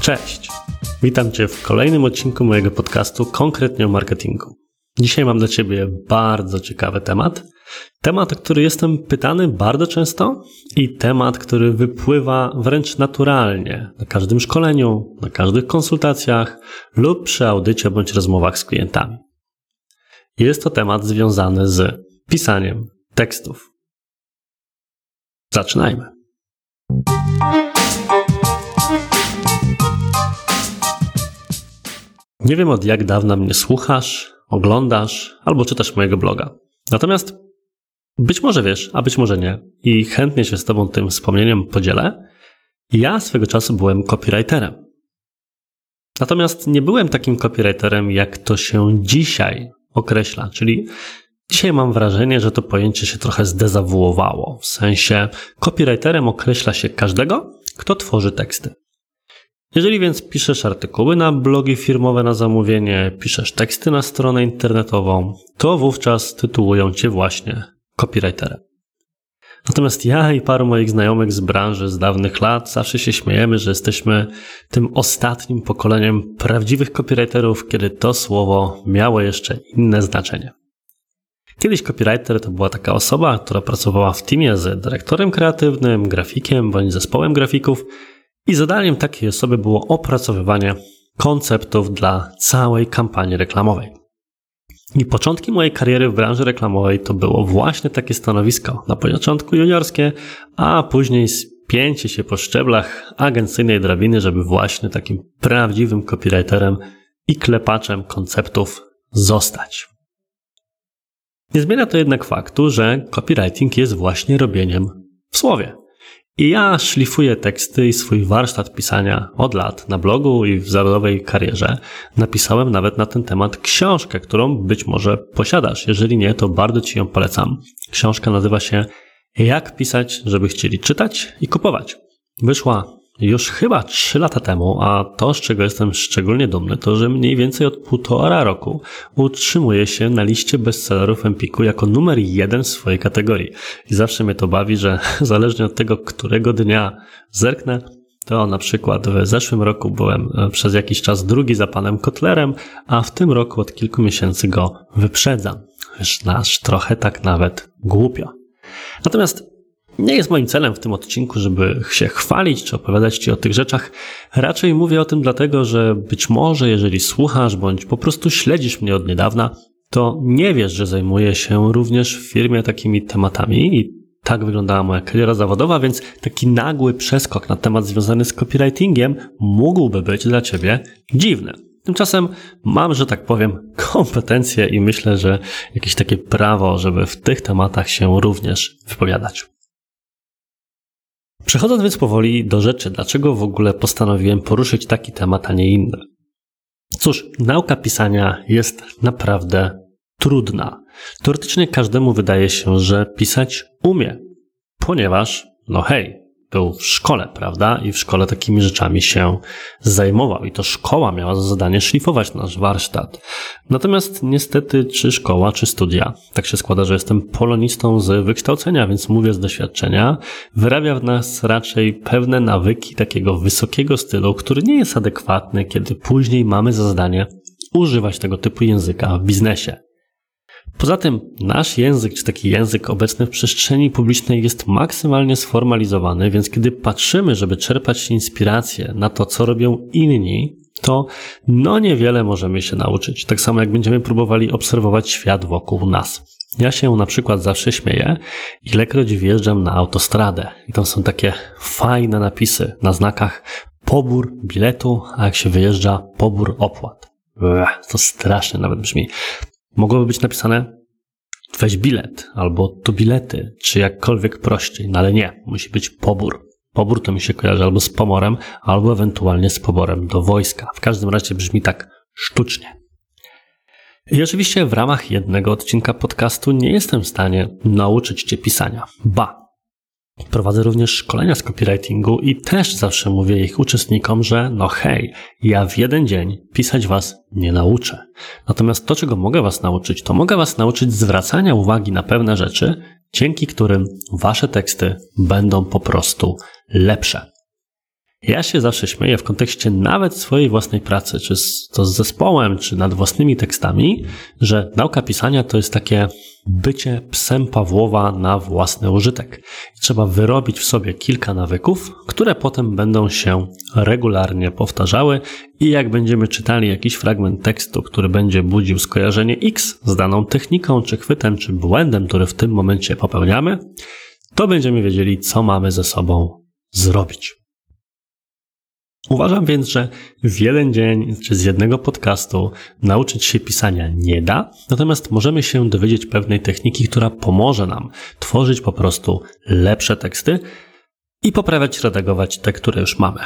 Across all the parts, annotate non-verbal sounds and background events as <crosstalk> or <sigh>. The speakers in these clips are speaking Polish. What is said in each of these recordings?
Cześć! Witam Cię w kolejnym odcinku mojego podcastu konkretnie o marketingu. Dzisiaj mam dla Ciebie bardzo ciekawy temat. Temat, o który jestem pytany bardzo często i temat, który wypływa wręcz naturalnie na każdym szkoleniu, na każdych konsultacjach lub przy audycie bądź rozmowach z klientami. Jest to temat związany z pisaniem tekstów. Zaczynajmy. Nie wiem od jak dawna mnie słuchasz, oglądasz albo czytasz mojego bloga. Natomiast być może wiesz, a być może nie, i chętnie się z Tobą tym wspomnieniem podzielę. Ja swego czasu byłem copywriterem. Natomiast nie byłem takim copywriterem, jak to się dzisiaj określa, czyli dzisiaj mam wrażenie, że to pojęcie się trochę zdezawuowało. W sensie copywriterem określa się każdego, kto tworzy teksty. Jeżeli więc piszesz artykuły na blogi firmowe na zamówienie, piszesz teksty na stronę internetową, to wówczas tytułują cię właśnie copywriterem. Natomiast ja i paru moich znajomych z branży z dawnych lat zawsze się śmiejemy, że jesteśmy tym ostatnim pokoleniem prawdziwych copywriterów, kiedy to słowo miało jeszcze inne znaczenie. Kiedyś copywriter to była taka osoba, która pracowała w teamie z dyrektorem kreatywnym, grafikiem bądź zespołem grafików i zadaniem takiej osoby było opracowywanie konceptów dla całej kampanii reklamowej. I początki mojej kariery w branży reklamowej to było właśnie takie stanowisko. Na początku juniorskie, a później spięcie się po szczeblach agencyjnej drabiny, żeby właśnie takim prawdziwym copywriterem i klepaczem konceptów zostać. Nie zmienia to jednak faktu, że copywriting jest właśnie robieniem w słowie. I ja szlifuję teksty i swój warsztat pisania od lat na blogu i w zawodowej karierze. Napisałem nawet na ten temat książkę, którą być może posiadasz. Jeżeli nie, to bardzo Ci ją polecam. Książka nazywa się Jak pisać, żeby chcieli czytać i kupować. Wyszła już chyba 3 lata temu, a to, z czego jestem szczególnie dumny, to że mniej więcej od półtora roku utrzymuje się na liście bestsellerów Empiku jako numer jeden w swojej kategorii. I zawsze mnie to bawi, że <laughs> zależnie od tego, którego dnia zerknę, to na przykład w zeszłym roku byłem e, przez jakiś czas drugi za panem Kotlerem, a w tym roku od kilku miesięcy go wyprzedzam. Wiesz, nasz trochę tak nawet głupio. Natomiast nie jest moim celem w tym odcinku, żeby się chwalić czy opowiadać Ci o tych rzeczach. Raczej mówię o tym dlatego, że być może jeżeli słuchasz bądź po prostu śledzisz mnie od niedawna, to nie wiesz, że zajmuję się również w firmie takimi tematami i tak wyglądała moja kariera zawodowa, więc taki nagły przeskok na temat związany z copywritingiem mógłby być dla Ciebie dziwny. Tymczasem mam, że tak powiem, kompetencje i myślę, że jakieś takie prawo, żeby w tych tematach się również wypowiadać. Przechodząc więc powoli do rzeczy, dlaczego w ogóle postanowiłem poruszyć taki temat, a nie inny? Cóż, nauka pisania jest naprawdę trudna. Teoretycznie każdemu wydaje się, że pisać umie, ponieważ, no hej, był w szkole, prawda? I w szkole takimi rzeczami się zajmował. I to szkoła miała za zadanie szlifować nasz warsztat. Natomiast niestety, czy szkoła, czy studia, tak się składa, że jestem polonistą z wykształcenia, więc mówię z doświadczenia, wyrabia w nas raczej pewne nawyki takiego wysokiego stylu, który nie jest adekwatny, kiedy później mamy za zadanie używać tego typu języka w biznesie. Poza tym nasz język, czy taki język obecny w przestrzeni publicznej jest maksymalnie sformalizowany, więc kiedy patrzymy, żeby czerpać inspirację na to, co robią inni, to no niewiele możemy się nauczyć. Tak samo jak będziemy próbowali obserwować świat wokół nas. Ja się na przykład zawsze śmieję, ilekroć wjeżdżam na autostradę i tam są takie fajne napisy na znakach pobór biletu, a jak się wyjeżdża, pobór opłat. to strasznie nawet brzmi. Mogłoby być napisane weź bilet, albo to bilety, czy jakkolwiek prościej, no ale nie, musi być pobór. Pobór to mi się kojarzy albo z pomorem, albo ewentualnie z poborem do wojska. W każdym razie brzmi tak sztucznie. I oczywiście w ramach jednego odcinka podcastu nie jestem w stanie nauczyć Cię pisania. Ba, Prowadzę również szkolenia z copywritingu i też zawsze mówię ich uczestnikom, że no hej, ja w jeden dzień pisać was nie nauczę. Natomiast to, czego mogę was nauczyć, to mogę was nauczyć zwracania uwagi na pewne rzeczy, dzięki którym wasze teksty będą po prostu lepsze. Ja się zawsze śmieję w kontekście nawet swojej własnej pracy, czy z, to z zespołem, czy nad własnymi tekstami, że nauka pisania to jest takie bycie psem Pawłowa na własny użytek. Trzeba wyrobić w sobie kilka nawyków, które potem będą się regularnie powtarzały i jak będziemy czytali jakiś fragment tekstu, który będzie budził skojarzenie X z daną techniką, czy chwytem, czy błędem, który w tym momencie popełniamy, to będziemy wiedzieli, co mamy ze sobą zrobić. Uważam więc, że w jeden dzień czy z jednego podcastu nauczyć się pisania nie da, natomiast możemy się dowiedzieć pewnej techniki, która pomoże nam tworzyć po prostu lepsze teksty i poprawiać, redagować te, które już mamy.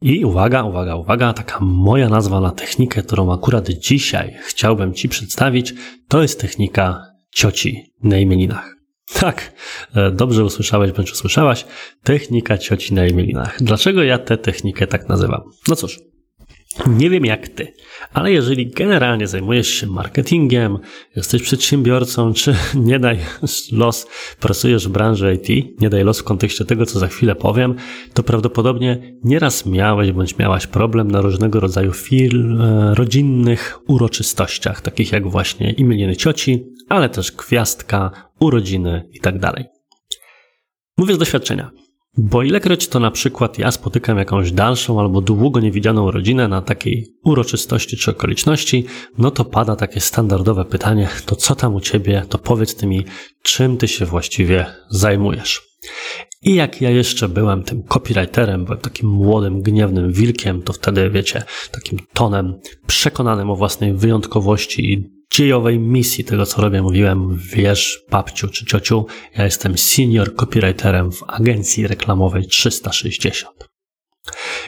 I uwaga, uwaga, uwaga, taka moja nazwa na technikę, którą akurat dzisiaj chciałbym Ci przedstawić, to jest technika cioci na imieninach. Tak, e, dobrze usłyszałeś bądź usłyszałaś. Technika cioci na imielinach. Dlaczego ja tę technikę tak nazywam? No cóż, nie wiem jak ty, ale jeżeli generalnie zajmujesz się marketingiem, jesteś przedsiębiorcą, czy <laughs> nie daj los, pracujesz w branży IT, nie daj los w kontekście tego, co za chwilę powiem, to prawdopodobnie nieraz miałeś bądź miałaś problem na różnego rodzaju firm, e, rodzinnych uroczystościach, takich jak właśnie imieniny cioci, ale też gwiazdka, urodziny itd. Tak Mówię z doświadczenia. Bo ilekroć to na przykład ja spotykam jakąś dalszą albo długo niewidzianą rodzinę na takiej uroczystości czy okoliczności, no to pada takie standardowe pytanie, to co tam u ciebie, to powiedz ty mi, czym ty się właściwie zajmujesz. I jak ja jeszcze byłem tym copywriterem, byłem takim młodym, gniewnym wilkiem, to wtedy, wiecie, takim tonem przekonanym o własnej wyjątkowości i dziejowej misji tego, co robię, mówiłem, wiesz, babciu czy ciociu, ja jestem senior copywriterem w agencji reklamowej 360.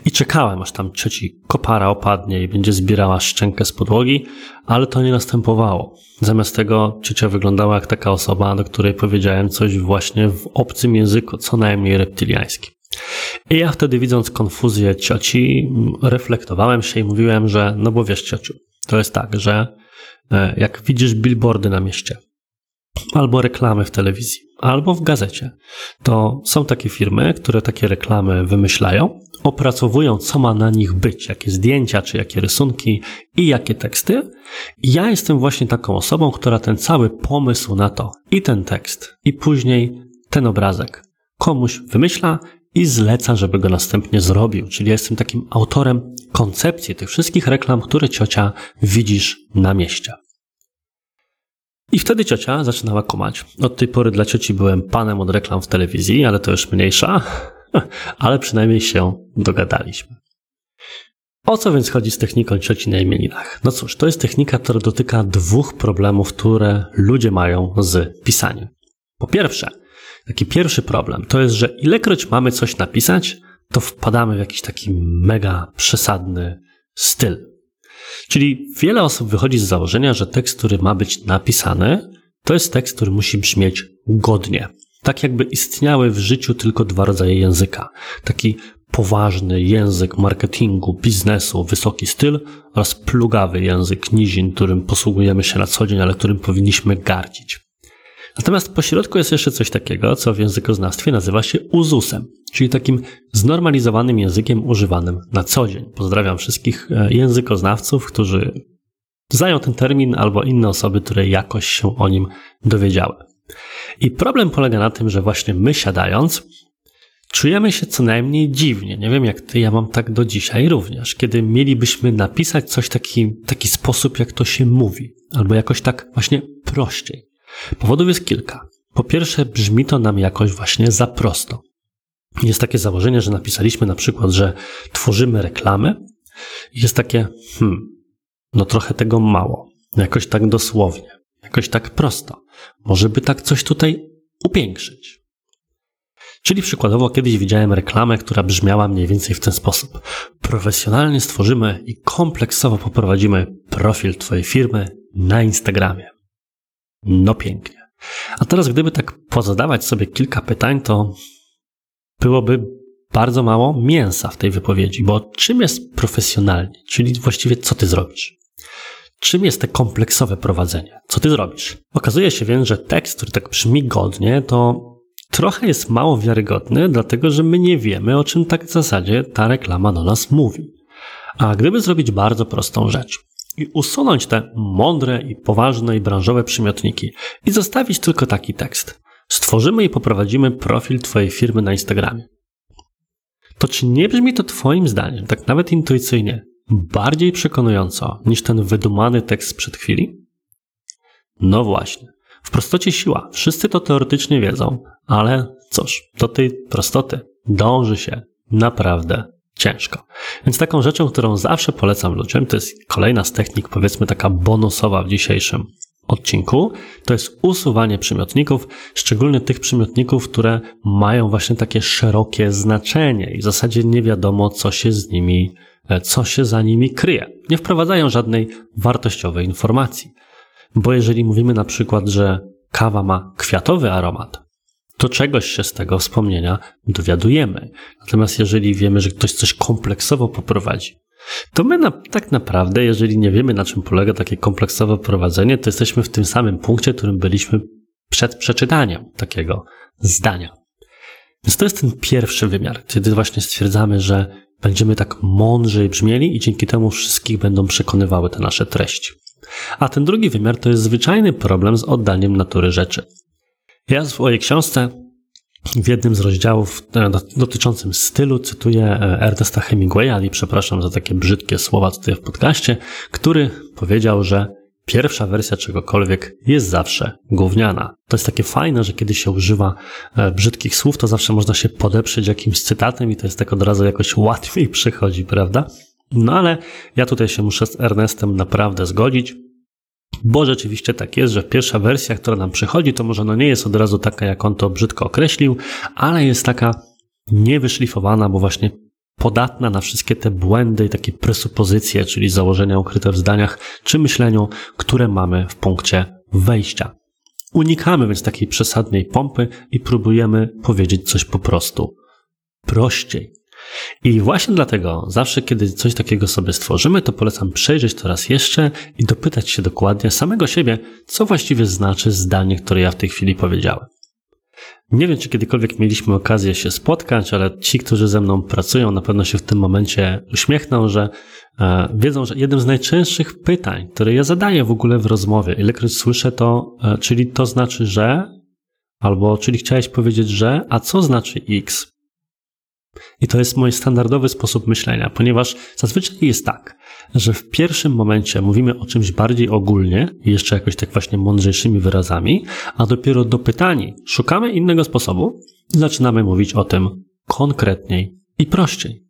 I czekałem, aż tam cioci kopara opadnie i będzie zbierała szczękę z podłogi, ale to nie następowało. Zamiast tego ciocia wyglądała jak taka osoba, do której powiedziałem coś właśnie w obcym języku, co najmniej reptyliańskim. I ja wtedy widząc konfuzję cioci, reflektowałem się i mówiłem, że no bo wiesz ciociu, to jest tak, że jak widzisz billboardy na mieście, albo reklamy w telewizji, albo w gazecie, to są takie firmy, które takie reklamy wymyślają, opracowują, co ma na nich być, jakie zdjęcia, czy jakie rysunki i jakie teksty. I ja jestem właśnie taką osobą, która ten cały pomysł na to i ten tekst, i później ten obrazek komuś wymyśla i zleca, żeby go następnie zrobił. Czyli jestem takim autorem koncepcji tych wszystkich reklam, które ciocia widzisz na mieście. I wtedy ciocia zaczynała kumać. Od tej pory dla cioci byłem panem od reklam w telewizji, ale to już mniejsza, <laughs> ale przynajmniej się dogadaliśmy. O co więc chodzi z techniką cioci na imieninach? No cóż, to jest technika, która dotyka dwóch problemów, które ludzie mają z pisaniem. Po pierwsze, taki pierwszy problem to jest, że ilekroć mamy coś napisać, to wpadamy w jakiś taki mega przesadny styl. Czyli wiele osób wychodzi z założenia, że tekst, który ma być napisany, to jest tekst, który musi brzmieć godnie. Tak jakby istniały w życiu tylko dwa rodzaje języka. Taki poważny język marketingu, biznesu, wysoki styl oraz plugawy język nizin, którym posługujemy się na co dzień, ale którym powinniśmy gardzić. Natomiast pośrodku jest jeszcze coś takiego, co w językoznawstwie nazywa się uzusem, czyli takim znormalizowanym językiem używanym na co dzień. Pozdrawiam wszystkich e, językoznawców, którzy znają ten termin albo inne osoby, które jakoś się o nim dowiedziały. I problem polega na tym, że właśnie my siadając, czujemy się co najmniej dziwnie. Nie wiem jak ty, ja mam tak do dzisiaj również, kiedy mielibyśmy napisać coś taki, taki sposób, jak to się mówi, albo jakoś tak właśnie prościej. Powodów jest kilka. Po pierwsze, brzmi to nam jakoś właśnie za prosto. Jest takie założenie, że napisaliśmy na przykład, że tworzymy reklamę. Jest takie, hmm, no trochę tego mało. Jakoś tak dosłownie, jakoś tak prosto. Może by tak coś tutaj upiększyć. Czyli przykładowo kiedyś widziałem reklamę, która brzmiała mniej więcej w ten sposób. Profesjonalnie stworzymy i kompleksowo poprowadzimy profil Twojej firmy na Instagramie. No pięknie. A teraz, gdyby tak pozadawać sobie kilka pytań, to byłoby bardzo mało mięsa w tej wypowiedzi, bo czym jest profesjonalnie, czyli właściwie co ty zrobisz? Czym jest te kompleksowe prowadzenie? Co ty zrobisz? Okazuje się więc, że tekst, który tak brzmi godnie, to trochę jest mało wiarygodny, dlatego że my nie wiemy, o czym tak w zasadzie ta reklama do nas mówi. A gdyby zrobić bardzo prostą rzecz i usunąć te mądre i poważne i branżowe przymiotniki i zostawić tylko taki tekst, stworzymy i poprowadzimy profil Twojej firmy na Instagramie. To czy nie brzmi to Twoim zdaniem, tak nawet intuicyjnie, bardziej przekonująco niż ten wydumany tekst przed chwili? No właśnie. W prostocie siła. Wszyscy to teoretycznie wiedzą, ale cóż, do tej prostoty dąży się naprawdę ciężko. Więc taką rzeczą, którą zawsze polecam ludziom, to jest kolejna z technik, powiedzmy taka bonusowa w dzisiejszym odcinku, to jest usuwanie przymiotników, szczególnie tych przymiotników, które mają właśnie takie szerokie znaczenie i w zasadzie nie wiadomo, co się z nimi, e, co się za nimi kryje. Nie wprowadzają żadnej wartościowej informacji. Bo jeżeli mówimy na przykład, że kawa ma kwiatowy aromat, to czegoś się z tego wspomnienia dowiadujemy. Natomiast jeżeli wiemy, że ktoś coś kompleksowo poprowadzi, to my na, tak naprawdę, jeżeli nie wiemy, na czym polega takie kompleksowe prowadzenie, to jesteśmy w tym samym punkcie, w którym byliśmy przed przeczytaniem takiego zdania. Więc to jest ten pierwszy wymiar, kiedy właśnie stwierdzamy, że będziemy tak mądrzej brzmieli i dzięki temu wszystkich będą przekonywały te nasze treści. A ten drugi wymiar to jest zwyczajny problem z oddaniem natury rzeczy. Ja w swojej książce w jednym z rozdziałów e, dotyczącym stylu cytuję e, Ernesta Hemingwaya i przepraszam za takie brzydkie słowa tutaj w podcaście, który powiedział, że pierwsza wersja czegokolwiek jest zawsze gówniana. To jest takie fajne, że kiedy się używa e, brzydkich słów, to zawsze można się podeprzeć jakimś cytatem i to jest tak od razu jakoś łatwiej <laughs> przychodzi, prawda? No ale ja tutaj się muszę z Ernestem naprawdę zgodzić. Bo rzeczywiście tak jest, że pierwsza wersja, która nam przychodzi, to może no nie jest od razu taka, jak on to brzydko określił, ale jest taka niewyszlifowana, bo właśnie podatna na wszystkie te błędy i takie presupozycje, czyli założenia ukryte w zdaniach czy myśleniu, które mamy w punkcie wejścia. Unikamy więc takiej przesadnej pompy i próbujemy powiedzieć coś po prostu prościej. I właśnie dlatego zawsze, kiedy coś takiego sobie stworzymy, to polecam przejrzeć to raz jeszcze i dopytać się dokładnie samego siebie, co właściwie znaczy zdanie, które ja w tej chwili powiedziałem. Nie wiem, czy kiedykolwiek mieliśmy okazję się spotkać, ale ci, którzy ze mną pracują, na pewno się w tym momencie uśmiechną, że e, wiedzą, że jednym z najczęstszych pytań, które ja zadaję w ogóle w rozmowie, ilekroć słyszę to, e, czyli to znaczy, że, albo czyli chciałeś powiedzieć, że, a co znaczy X? I to jest mój standardowy sposób myślenia, ponieważ zazwyczaj jest tak, że w pierwszym momencie mówimy o czymś bardziej ogólnie jeszcze jakoś tak właśnie mądrzejszymi wyrazami, a dopiero dopytani szukamy innego sposobu i zaczynamy mówić o tym konkretniej i prościej.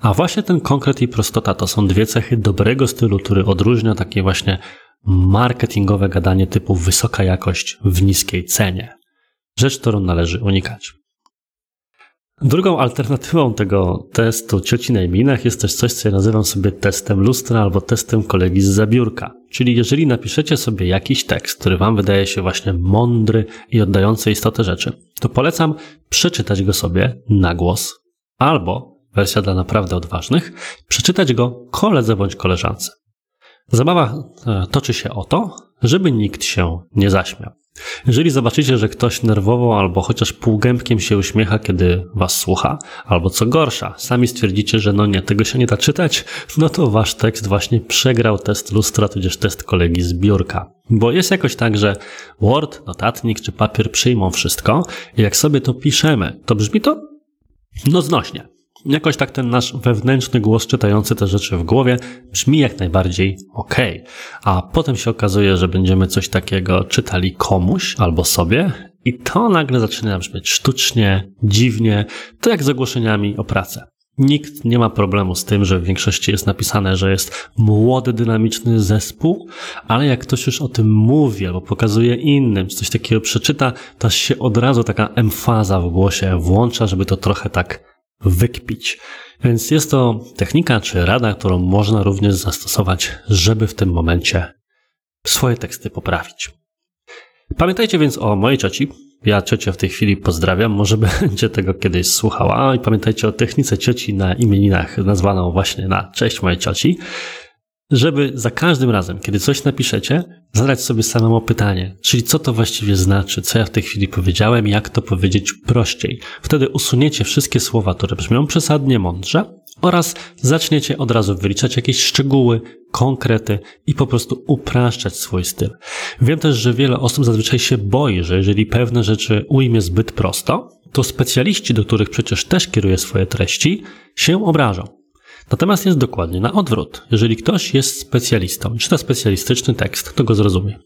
A właśnie ten konkret i prostota to są dwie cechy dobrego stylu, który odróżnia takie właśnie marketingowe gadanie typu wysoka jakość w niskiej cenie. Rzecz, którą należy unikać. Drugą alternatywą tego testu cioci na minach jest też coś, co ja nazywam sobie testem lustra albo testem kolegi z zabiórka. Czyli jeżeli napiszecie sobie jakiś tekst, który wam wydaje się właśnie mądry i oddający istotę rzeczy, to polecam przeczytać go sobie na głos albo, wersja dla naprawdę odważnych, przeczytać go koledze bądź koleżance. Zabawa e, toczy się o to, żeby nikt się nie zaśmiał. Jeżeli zobaczycie, że ktoś nerwowo albo chociaż półgębkiem się uśmiecha, kiedy was słucha, albo co gorsza, sami stwierdzicie, że no nie, tego się nie da czytać, no to wasz tekst właśnie przegrał test lustra, tudzież test kolegi z biurka. Bo jest jakoś tak, że Word, notatnik czy papier przyjmą wszystko i jak sobie to piszemy, to brzmi to no znośnie. Jakoś tak ten nasz wewnętrzny głos czytający te rzeczy w głowie brzmi jak najbardziej ok. A potem się okazuje, że będziemy coś takiego czytali komuś albo sobie i to nagle zaczyna brzmieć sztucznie, dziwnie, to jak z ogłoszeniami o pracę. Nikt nie ma problemu z tym, że w większości jest napisane, że jest młody, dynamiczny zespół, ale jak ktoś już o tym mówi albo pokazuje innym, coś takiego przeczyta, to się od razu taka emfaza w głosie włącza, żeby to trochę tak wykpić. Więc jest to technika czy rada, którą można również zastosować, żeby w tym momencie swoje teksty poprawić. Pamiętajcie więc o mojej cioci. Ja ciocię w tej chwili pozdrawiam, może <laughs> będzie tego kiedyś słuchała. I pamiętajcie o technice cioci na imieninach, nazwaną właśnie na cześć mojej cioci żeby za każdym razem, kiedy coś napiszecie, zadać sobie samemu pytanie, czyli co to właściwie znaczy, co ja w tej chwili powiedziałem, jak to powiedzieć prościej. Wtedy usuniecie wszystkie słowa, które brzmią przesadnie mądrze oraz zaczniecie od razu wyliczać jakieś szczegóły, konkrety i po prostu upraszczać swój styl. Wiem też, że wiele osób zazwyczaj się boi, że jeżeli pewne rzeczy ujmie zbyt prosto, to specjaliści, do których przecież też kieruje swoje treści, się obrażą. Natomiast jest dokładnie na odwrót. Jeżeli ktoś jest specjalistą i czyta specjalistyczny tekst, to go zrozumie.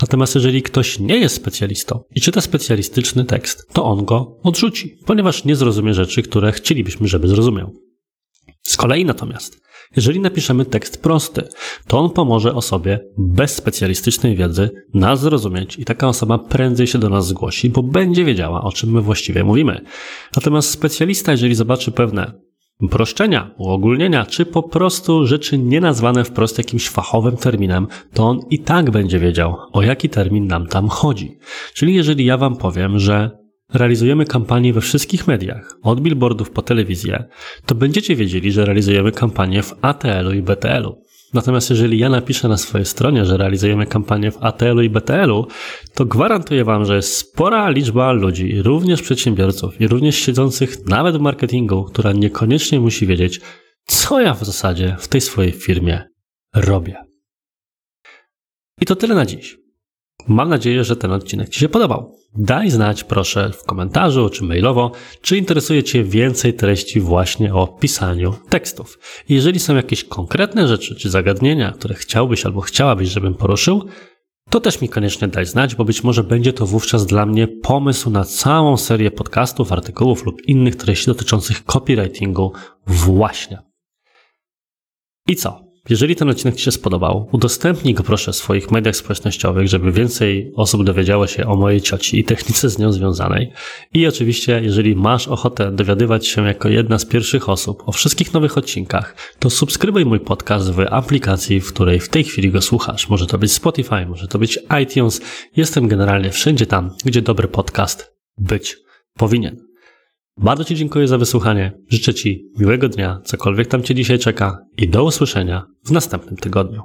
Natomiast jeżeli ktoś nie jest specjalistą i czyta specjalistyczny tekst, to on go odrzuci, ponieważ nie zrozumie rzeczy, które chcielibyśmy, żeby zrozumiał. Z kolei natomiast, jeżeli napiszemy tekst prosty, to on pomoże osobie bez specjalistycznej wiedzy nas zrozumieć i taka osoba prędzej się do nas zgłosi, bo będzie wiedziała, o czym my właściwie mówimy. Natomiast specjalista, jeżeli zobaczy pewne uproszczenia, uogólnienia, czy po prostu rzeczy nienazwane wprost jakimś fachowym terminem, to on i tak będzie wiedział, o jaki termin nam tam chodzi. Czyli jeżeli ja wam powiem, że realizujemy kampanię we wszystkich mediach, od billboardów po telewizję, to będziecie wiedzieli, że realizujemy kampanię w ATL-u i BTL-u. Natomiast jeżeli ja napiszę na swojej stronie, że realizujemy kampanię w ATL-u i BTL-u, to gwarantuję Wam, że jest spora liczba ludzi, również przedsiębiorców i również siedzących nawet w marketingu, która niekoniecznie musi wiedzieć, co ja w zasadzie w tej swojej firmie robię. I to tyle na dziś. Mam nadzieję, że ten odcinek Ci się podobał. Daj znać proszę w komentarzu czy mailowo, czy interesuje Cię więcej treści właśnie o pisaniu tekstów. jeżeli są jakieś konkretne rzeczy czy zagadnienia, które chciałbyś albo chciałabyś, żebym poruszył, to też mi koniecznie daj znać, bo być może będzie to wówczas dla mnie pomysł na całą serię podcastów, artykułów lub innych treści dotyczących copywritingu właśnie. I co? Jeżeli ten odcinek Ci się spodobał, udostępnij go proszę w swoich mediach społecznościowych, żeby więcej osób dowiedziało się o mojej cioci i technice z nią związanej. I oczywiście, jeżeli masz ochotę dowiadywać się jako jedna z pierwszych osób o wszystkich nowych odcinkach, to subskrybuj mój podcast w aplikacji, w której w tej chwili go słuchasz. Może to być Spotify, może to być iTunes. Jestem generalnie wszędzie tam, gdzie dobry podcast być powinien. Bardzo Ci dziękuję za wysłuchanie. Życzę Ci miłego dnia, cokolwiek tam Cię dzisiaj czeka i do usłyszenia w następnym tygodniu.